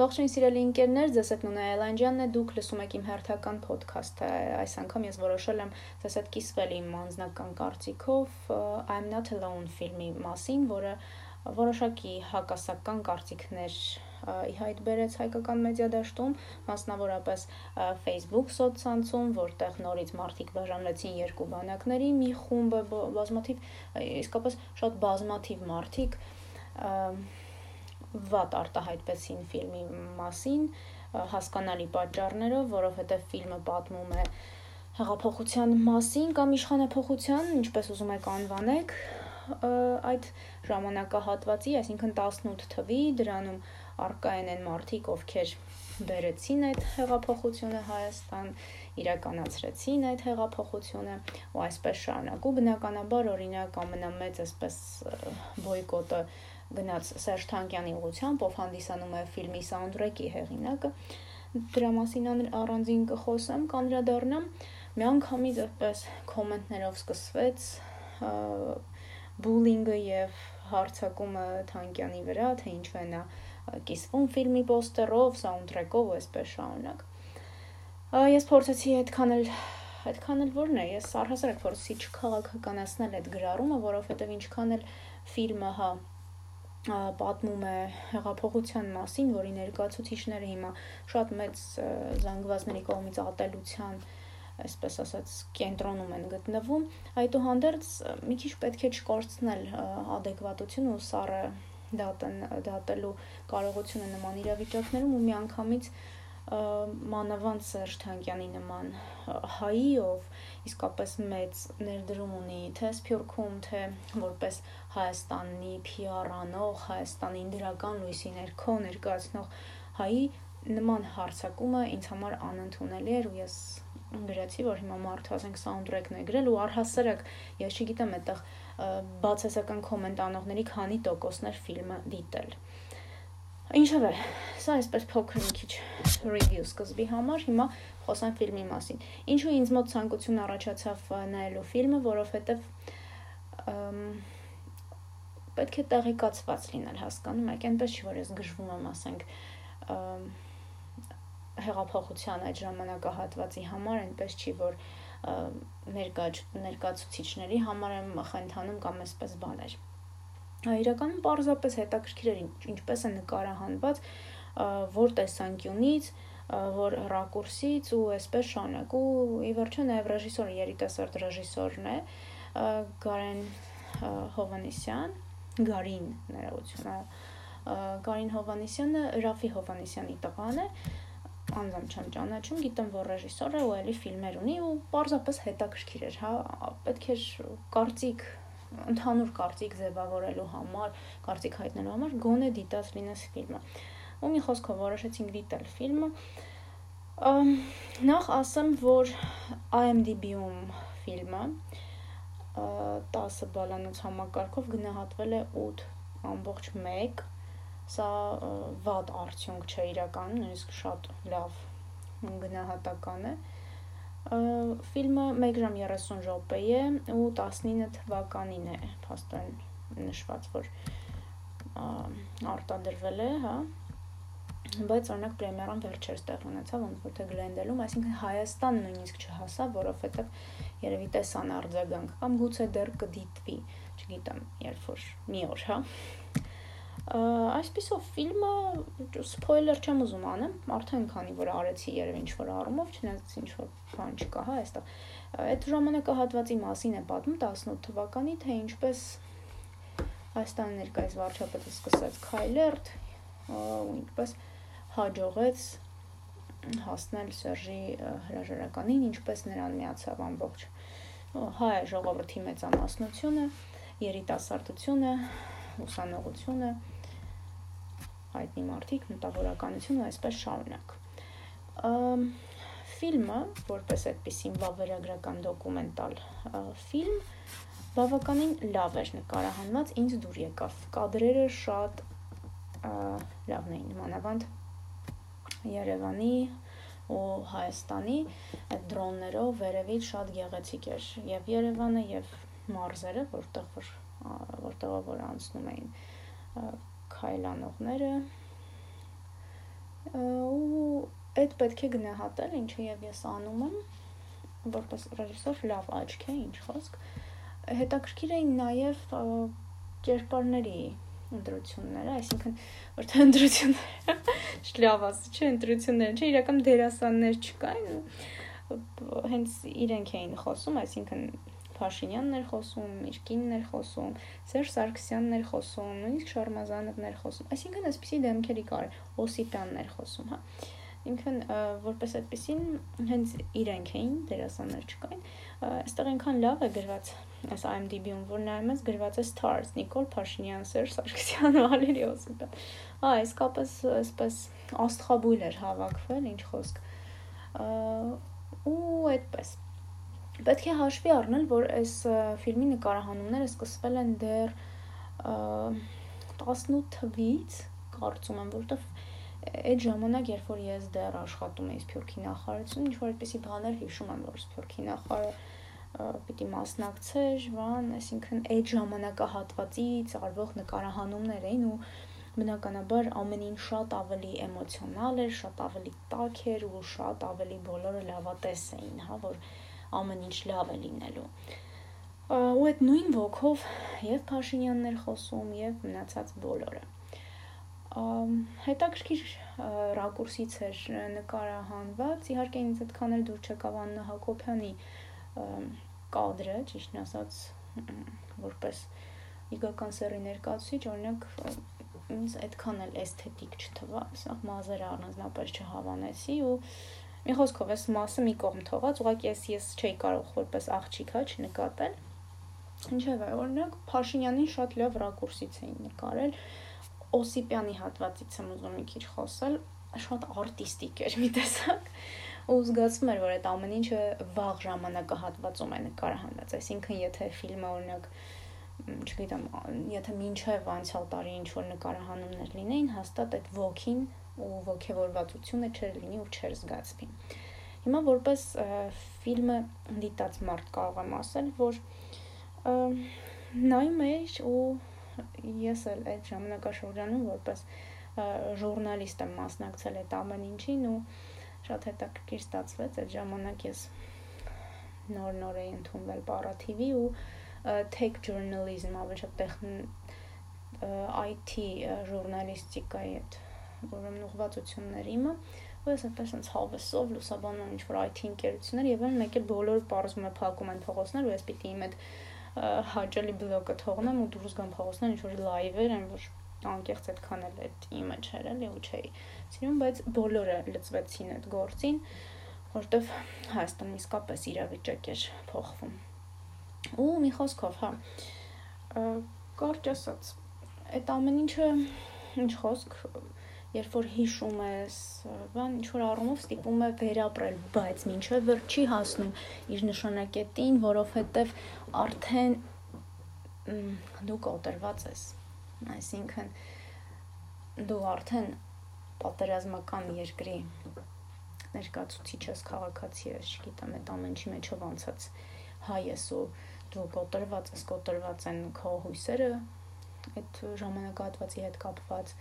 Ողջույն սիրելի ընկերներ, ձեզ հետ Նունե Այլանդյանն է, դուք լսում եք իմ հերթական ոդքասթը։ Այս անգամ ես որոշել եմ ձեզ հետ կիսվել իմ անձնական կարծիքով I'm Not Alone ֆիլմի մասին, որը որոշակի հակասական կարծիքներ ի հայտ բերեց հայկական մեդիա դաշտում, մասնավորապես Facebook սոցցանցում, որտեղ նորից մարդիկ բաժանվեցին երկու բանակների, մի խումբը բազմաթիվ իսկապես շատ բազմաթիվ մարդիկ վատ արտահայտվեցին ֆիլմի մասին հասկանալի պատճառներով, որովհետև ֆիլմը պատմում է հեղափոխության մասին կամ իշխանապողության, ինչպես ուզում եք անվանեք, այդ ժամանակահատվածի, այսինքն 18 թվի, դրանում արկա են մարդիկ, ովքեր բերեցին այդ հեղափոխությունը Հայաստան, իրականացրեցին այդ հեղափոխությունը ու այսպես շարունակ։ Ու բնականաբար օրինակ ամենամեծ այսպես բոյկոտը գնաց Սերժ Թանկյանի ուղությամբ, ով հանդիսանում է ֆիլմի սաունդթրեքի հեղինակը։ Դրա մասին առանձին կխոսեմ, կանրադառնամ։ Միանգամից այդպես կոմենտներով սկսվեց բուլինգը եւ հարցակումը Թանկյանի վրա, թե ինչու է նա կիսվում ֆիլմի պոստերով, սաունդթրեկով ու այսպես շարունակ։ Ես փորձեցի այդքան էլ այդքան էլ որն է, ես առհասարակ փորձեցի չքաղաքականացնել այդ գրառումը, որովհետեւ ինչքան էլ ֆիլմը հա պատմում է հեղափոխության մասին, որի ներկայացուցիչները հիմա շատ մեծ զանգվածների կողմից ատելության այսպես ասած կենտրոնում են գտնվում այդուհանդերձ մի քիչ պետք է չկորցնել adekvatությունը ու սառը դատն դատելու կարողությունը նման իրավիճակներում ու միանգամից մանավանդ Սերժ Թանկյանի նման հայի, ով իսկապես մեծ ներդրում ունի թե Սփյուռքում, թե որպես Հայաստանի PR անող, Հայաստանի դրական լույսի ներքո ներկայացնող հայի նման հարցակումը ինձ համար անընդունելի էր ու ես գրեցի, որ հիմա մարդը ասենք սաունդթրեքն է գրել ու առհասարակ ես չգիտեմ այդտեղ բացասական կոմենտ անողների քանի տոկոսներ ֆիլմը դիտել։ Ինչևէ, սա այսպես փոքր մի քիչ review սկզբի համար, հիմա խոսեմ ֆիլմի մասին։ Ինչու ինձ մոտ ցանկություն առաջացավ նայելու ֆիլմը, որովհետև պետք է տեղեկացված լինել, հասկանում եք, այնպես չի որ ես գժվում եմ, ասենք, հեղափոխության այդ ժամանակահատվածի համար, այնպես չի որ ներկա ներկայացուցիչների համար եմ խնդանում կամ այսպես բաներ իրականում պարզապես հետաքրքիր էր ինչպես է նկարահանված որ տեսանկյունից որ ռակուրսից ու այսպես շանակ ու ի վերջո նաև ռեժիսորը երիտասարդ ռեժիսորն է Գարեն Հովանեսյան Գարին ներողություն Գարին Հովանեսյանը Ռաֆի Հովանեսյանի տղան է անձամբ չեմ ճանաչում, գիտեմ, որ ռեժիսոր է ու էլի ֆիլմեր ունի ու պարզապես հետաքրքիր էր, հա, պետք էր կարծիք ընդհանուր կարծիք ձևավորելու համար, կարծիք հայտնելու համար գոնե դիտած լինես ֆիլմը։ Ու մի խոսքով որոշեցինք դիտել ֆիլմը։ Նախ ասեմ, որ IMDb-ում ֆիլմը 10 բալանոց համակարգով գնահատվել է 8.1 սա վատ արդյունք չէ իրականում, նույնիսկ շատ լավ գնահատական է։ Ֆիլմը 1 ժամ 30 րոպե է ու 19 թվականին է փաստորեն նշված, որ արտադրվել է, հա։ Բայց օրինակ պրեմիերան վերջերս տեղ ունեցավ, թե Գլենդելում, այսինքն Հայաստան նույնիսկ չհասավ, որովհետև երևի տեսան արձագանք կամ գուցե դեռ կդիտվի, չգիտեմ, երբ որ մի օր, հա այսպիսով ֆիլմը սփոյլեր չեմ ուզում անեմ, արդեն քանի որ արեցի երև ինչ որ առումով, չնայած ինչ որ բան չկա, հա, այստեղ։ Այդ ժամանակահատվածի մասին է պատմում 18 թվականի, թե ինչպես Հայաստանի ներկայիս վարչապետը սկսեց քայլերթ, ու ինչպես հաջողեց հասնել Սերժի հրաժարականին, ինչպես նրան միացավ ամբողջ հայ ժողովրդի մեծամասնությունը, երիտասարդությունը, ուսանողությունը, հայտնի մարդիկ, մտավորականություն ու այսպես շարունակ։ Ֆիլմը, որպես այդպեսին վավերագրական դոկումենտալ ֆիլմ, բավականին լավ էր նկարահանված, ինձ դուր եկավ։ Կադրերը շատ լավն էին, մանավանդ Երևանի ու Հայաստանի այդ դրոններով վերևից շատ գեղեցիկ էր եւ Երևանը եւ մարզերը, որտեղ որ որտեղով որ անցնում էին քայլանողները այդ պետք է գնահատել, ինչը եւ ես անում եմ որպես ռեժիսոր լավ աչք է, ինչ խոսք։ Հետաքրքիր էին նաեւ կերպարների ընտրությունները, այսինքն որ թե ընտրությունները շլավ ասի, չէ, ընտրությունները, չէ, իրական դերասաններ չկային, հենց իրենք էին խոսում, այսինքն Փաշինյանն էր խոսում, Միրկինն էր խոսում, Սերժ Սարգսյանն էր խոսում, նույնիսկ Շարմազանովն էր խոսում։ Այսինքն այսպեսի դեմքերի կար, Օսիպյանն էր խոսում, հա ինքն որպես այդպեսին հենց իրենք էին դերասաններ չկային այստեղ այնքան լավ է գրված այս IMDb-ում որ նայում ես գրված է stars Նիկոլ Փաշինյան, Սերժ Սարգսյան, Վալերի Օսիպյան։ Ահա իսկապես այսպես աստղաբույլ էր հավաքվել, ինչ խոսք։ ու այդպես պետք է հաշվի առնել, որ այս ֆիլմի նկարահանումները սկսվել են դեռ 18 թվից, կարծում եմ, որովհետև այդ ժամանակ, երբ որ ես դեռ աշխատում էի Սփյուռքի նախարարությունում, ինչ որ այդպեսի բաներ հիշում եմ, որ Սփյուռքի նախարարը պիտի մասնակցեր, բան, այսինքն այդ ժամանակահատվածից արվող նկարահանումներ էին ու բնականաբար ամեն ինչ շատ ավելի էմոցիոնալ էր, շատ ավելի տաք էր ու շատ ավելի բոլորը լավատես էին, հա, որ ամեն ինչ լավ է լինելու։ Ու այդ նույն ոգով եւ Փաշինյանն էր խոսում եւ մնացած բոլորը հետաքրքիր ռակուրսից էր նկարահանված իհարկե ինձ այդքան էլ դուր չեկավ Աննա Հակոբյանի կադրը, ճիշտն ասած, որպես իգական սերի ներկայացուցիչ, օրինակ ինձ այդքան էլ էսթետիկ չթվաց, սա մազերը առանձնապես չհավանեցի ու մի խոսքով էս մասը մի կողմ թողած, ուղղակի ես ես չէի կարող որպես աղջիկ հա չնկատել։ Ինչևէ, օրինակ Փաշինյանին շատ լավ ռակուրսից էին նկարել։ Օսիպյանի հատվածից եմ ուզում մի քիչ խոսել, շատ արտիստիկ էր մի տեսակ ու զգացվում էր, որ այդ ամեն ինչը վաղ ժամանակահատվածում է նկարահանված։ Այսինքն, եթե ֆիլմը օրինակ չգիտեմ, եթե մինչև անցյալ տարի ինչ որ նկարահանումներ լինեին, հաստատ այդ ոգին ու ողջավորվածությունը չէր լինի ու չէր զգացվի։ Հիմա որպես ֆիլմը դիտած մարդ կարող եմ ասել, որ նայում էի ու ես էլ այդ ժամանակաշրջանում որպես ժուրնալիստ եմ մասնակցել այդ ամեն ինչին ու շատ հետաքրքիր ստացվեց այդ ժամանակ ես նոր-նոր էի ընդունվել Պարաթիվի ու tech journalism ավելի շատ IT ժուրնալիստիկայի այդ ուրեմն ուղղվածություններ իմը ու ես այդպես ինձ հավեսով լուսաբանում ինչ որ IT ընկերություններ եւ այն մեկ էլ բոլորը բարձում է փակում են փողոցներ ու ես պիտի իմ այդ հաճելի բլոկը թողնեմ ու դուրս գամ փողոցներ ինչ որ լայվեր են որ անկեղծ այդքան էլ այդ իմը չէր էլի ու չէի սիրում, բայց բոլորը լծվեցին այդ գործին, որտեվ Հայաստանում իսկապես իրավիճակ էր փոխվում։ Ու մի խոսքով, հա, կարճ ասած, այդ ամեն ինչը ինչ խոսք, երբ որ հիշում ես, բան ինչ որ առումով ստիպում է վերապրել, բայց ինչը վեր չի հասնում իր նշանակետին, որովհետև արդեն դու կոտրված ես Այսինքն դու արդեն պատերազմական երկրի ներկայացուցիչ ես, քաղաքացի ես, չգիտեմ, այդ ամեն ինչի մեջով անցած հայ ես ու դու կոտրված ես, կոտրված են քո հույսերը այդ ժամանակահատվածի հետ կապված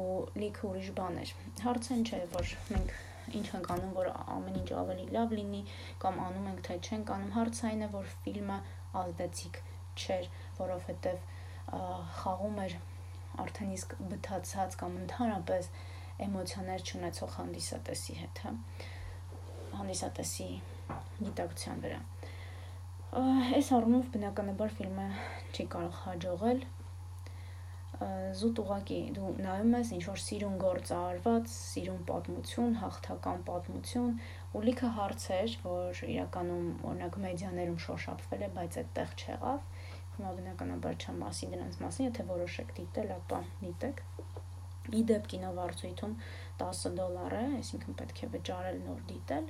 ու լիքը ուրիշ բաներ։ Հարցը ինչ է, որ մենք ինչ ենք անում, որ ամեն ինչ ավելի լավ լինի կամ անում ենք թե չենք անում։ Հարցը այն է, որ ֆիլմը ազդեցիկ չէր, որովհետև խաղում էր արդեն իսկ բթացած կամ ընդհանրապես էմոցիաներ չունեցող հանդիսատեսի հետ, հա հանդիսատեսի գիտակցության վրա։ Այս առումով բնականաբար ֆիլմը չի կարող հաջողել զուտ ուղակի դու նայում ես ինչ որ սիրուն գործ արված, սիրուն պատմություն, հաղթական պատմություն ու լիքը հարցեր, որ իրականում օրինակ մեդիաներում շոշափվել է, բայց այդտեղ չեղավ Հիմա բնականաբար չեմ ասի դրանց մասին, եթե որոշեք դիտել, ապա դիտեք։ Իդեպ կինովարձույթում 10 դոլար է, այսինքն պետք է վճարել նոր դիտել։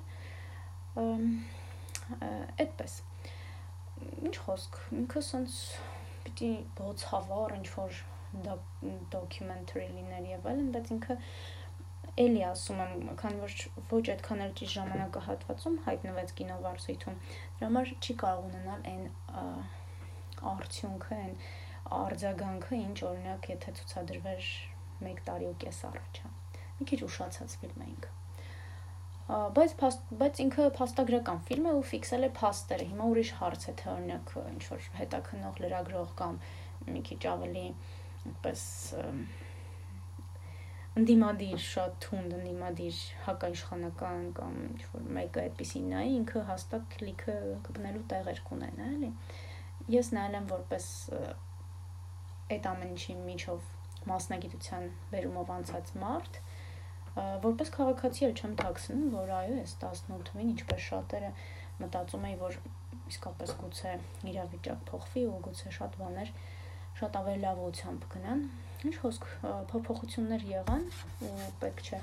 Այդպես։ Ինչ խոսք, ինքը սենց պիտի բոցավար ինչ որ դոկումենտարի լիներ եւ այլն, բայց ինքը էլի ասում եմ, քանի որ ոչ այդքան էլ ճիշտ ժամանակահատվածում հայտնվեց կինովարձույթում, դրա համար չի կարող ունենալ այն արդյունքը, այն արձագանքը, ինչ օրինակ եթե ցուցադրվեր 1 տարի ու կես առաջ, Մի քիչ ուշացած ֆիլմ էինք։ բայց բայց ինքը փաստագրական ֆիլմ է ու ֆիքսել է փաստերը։ Հիմա ուրիշ հարց է թե օրինակ ինչ որ հետաքնող լրագրող կամ մի քիչ ավելի այդպես ընդդիմադիր շատ թունդ ընդդիմադիր հակաիշխանական կամ ինչ որ մեկը այդպեսին նայի ինքը հաստատ լիքը գտնելու տեղեր կունենա էլի ես նայել եմ որպես այդ ամեն ինչի միջով մասնագիտության բերումով անցած մարդ որպես քաղաքացի էլ չեմ ཐակսնում որ այո ես 18-ին ինչպես շատերը մտածում էի որ իսկապես գուցե իրավիճակ փոխվի ու գուցե շատ բաներ շատ ավելի լավ ուղությամբ գնան ինչ խոսք փոփոխություններ եղան ու պետք չէ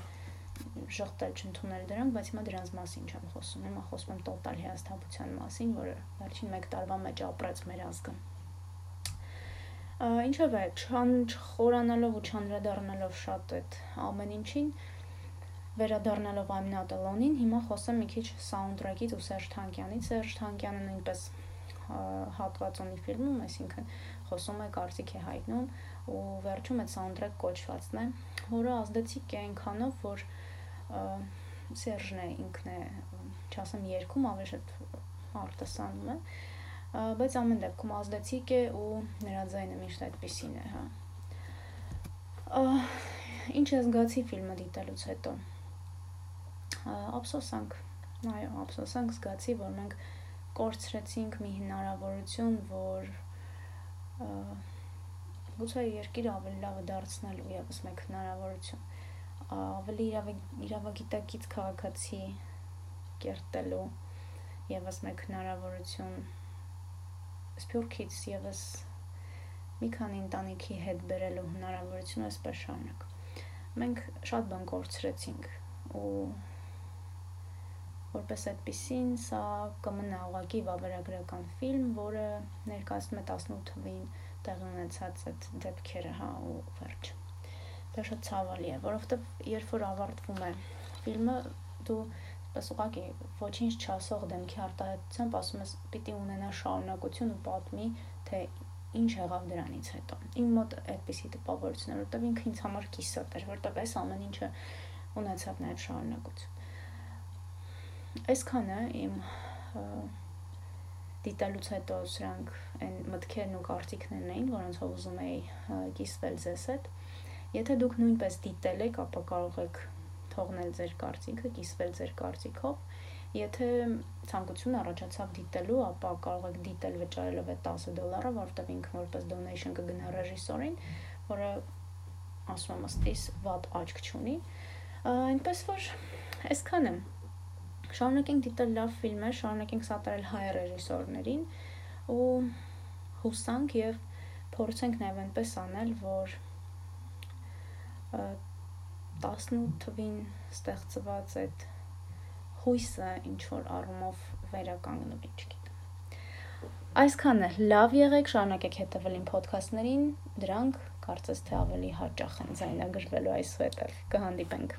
շղթել չընդունել դրանք, բայց հիմա դրանց մասին չեմ խոսում։ Հիմա խոսում եմ տոտալ հիասթափության մասին, որը վերջին 1 տարվա մեջ ապրեց մեր ազգը։ Ինչով է, չան չխորանալով ու չանդրադառնալով շատ այդ ամեն ինչին, վերադառնալով alone-ին, հիմա խոսեմ մի քիչ soundtrack-ից ու Սերժ Թանկյանից։ Սերժ Թանկյանը նույնպես հատված ունի ֆիլմում, այսինքն խոսում է կարծիք է հայտնում ու վերջում այդ soundtrack կոչվածն է, որը ազդեցիկ է այնքանով, որ Սերժն է ինքն է, չասեմ երկում, ավելի շատ արտասանում է, բայց ամեն դեպքում ազդեցիկ է ու նրա ձայնը միշտ այդպեսին է, հա։ Ինչ է զգացի ֆիլմը դիտելուց հետո։ Ափսոսանք, այո, ափսոսանք զգացի, որ մենք կորցրեցինք մի հնարավորություն, որ գուցե երկիրը ավելի լավը դարձնելու եւս մեկ հնարավորություն. Ավելի իրավագիտակից քաղաքացի կերտելու եւս մեկ հնարավորություն. Սփյուռքից եւս մի քանի ընտանիքի հետ բերելու հնարավորություն այսպես շարունակ մենք շատ բան կորցրեցինք ու որպես այդպեսին սա կմնա ուղակի վավերագրական ֆիլմ, որը ներկայացնում է 18 թվին տեղ ունեցած այդ դեպքերը, հա, ու վերջ։ Դա շատ ցավալի է, որովհետև երբ որ ավարտվում է ֆիլմը, դու պես ուղղակի ոչինչ չասող դեմքի արտահայտությամբ ասում ես պիտի ունենա շարունակություն ու պատմի, թե ինչ եղավ դրանից հետո։ Իմ մոտ այդպեսի տպավորություններ, որտեղ ինքը ինձ համար կիսատ էր, որտեղ այս ամեն ինչը ունեցավ նաև շարունակություն։ Այսքանը իմ դիտելուց հետո սրանք այն մտքերն ու կարծիքներն էին, որոնցով ուզում էի կիսվել ձեզ հետ։ Եթե դուք նույնպես դիտել եք, ապա կարող եք թողնել ձեր կարծիքը, կիսվել ձեր կարծիքով։ Եթե ցանկություն առաջացավ դիտելու, ապա կարող եք դիտել վճարելով այդ 10 դոլարը, որովհետև ինքը որպես donation կգնա ռեժիսորին, որը ասում եմ ըստիս վատ աչք չունի։ Այնպես որ այսքանը Շարունակենք դիտել լավ ֆիլմեր, շարունակենք սատարել հայ ռեժիսորներին ու հուսանք եւ փորձենք նաեւ այնպես անել, որ 18 թվին ստեղծված այդ հույսը ինչ որ առումով վերականգնվի, չգիտեմ։ Այսքանը լավ եղեք, շարունակեք հետևել իմ ոդքասթներին, դրանք կարծես թե ավելի հաճախ են ձայնագրվելու այսուհետև։ Կհանդիպենք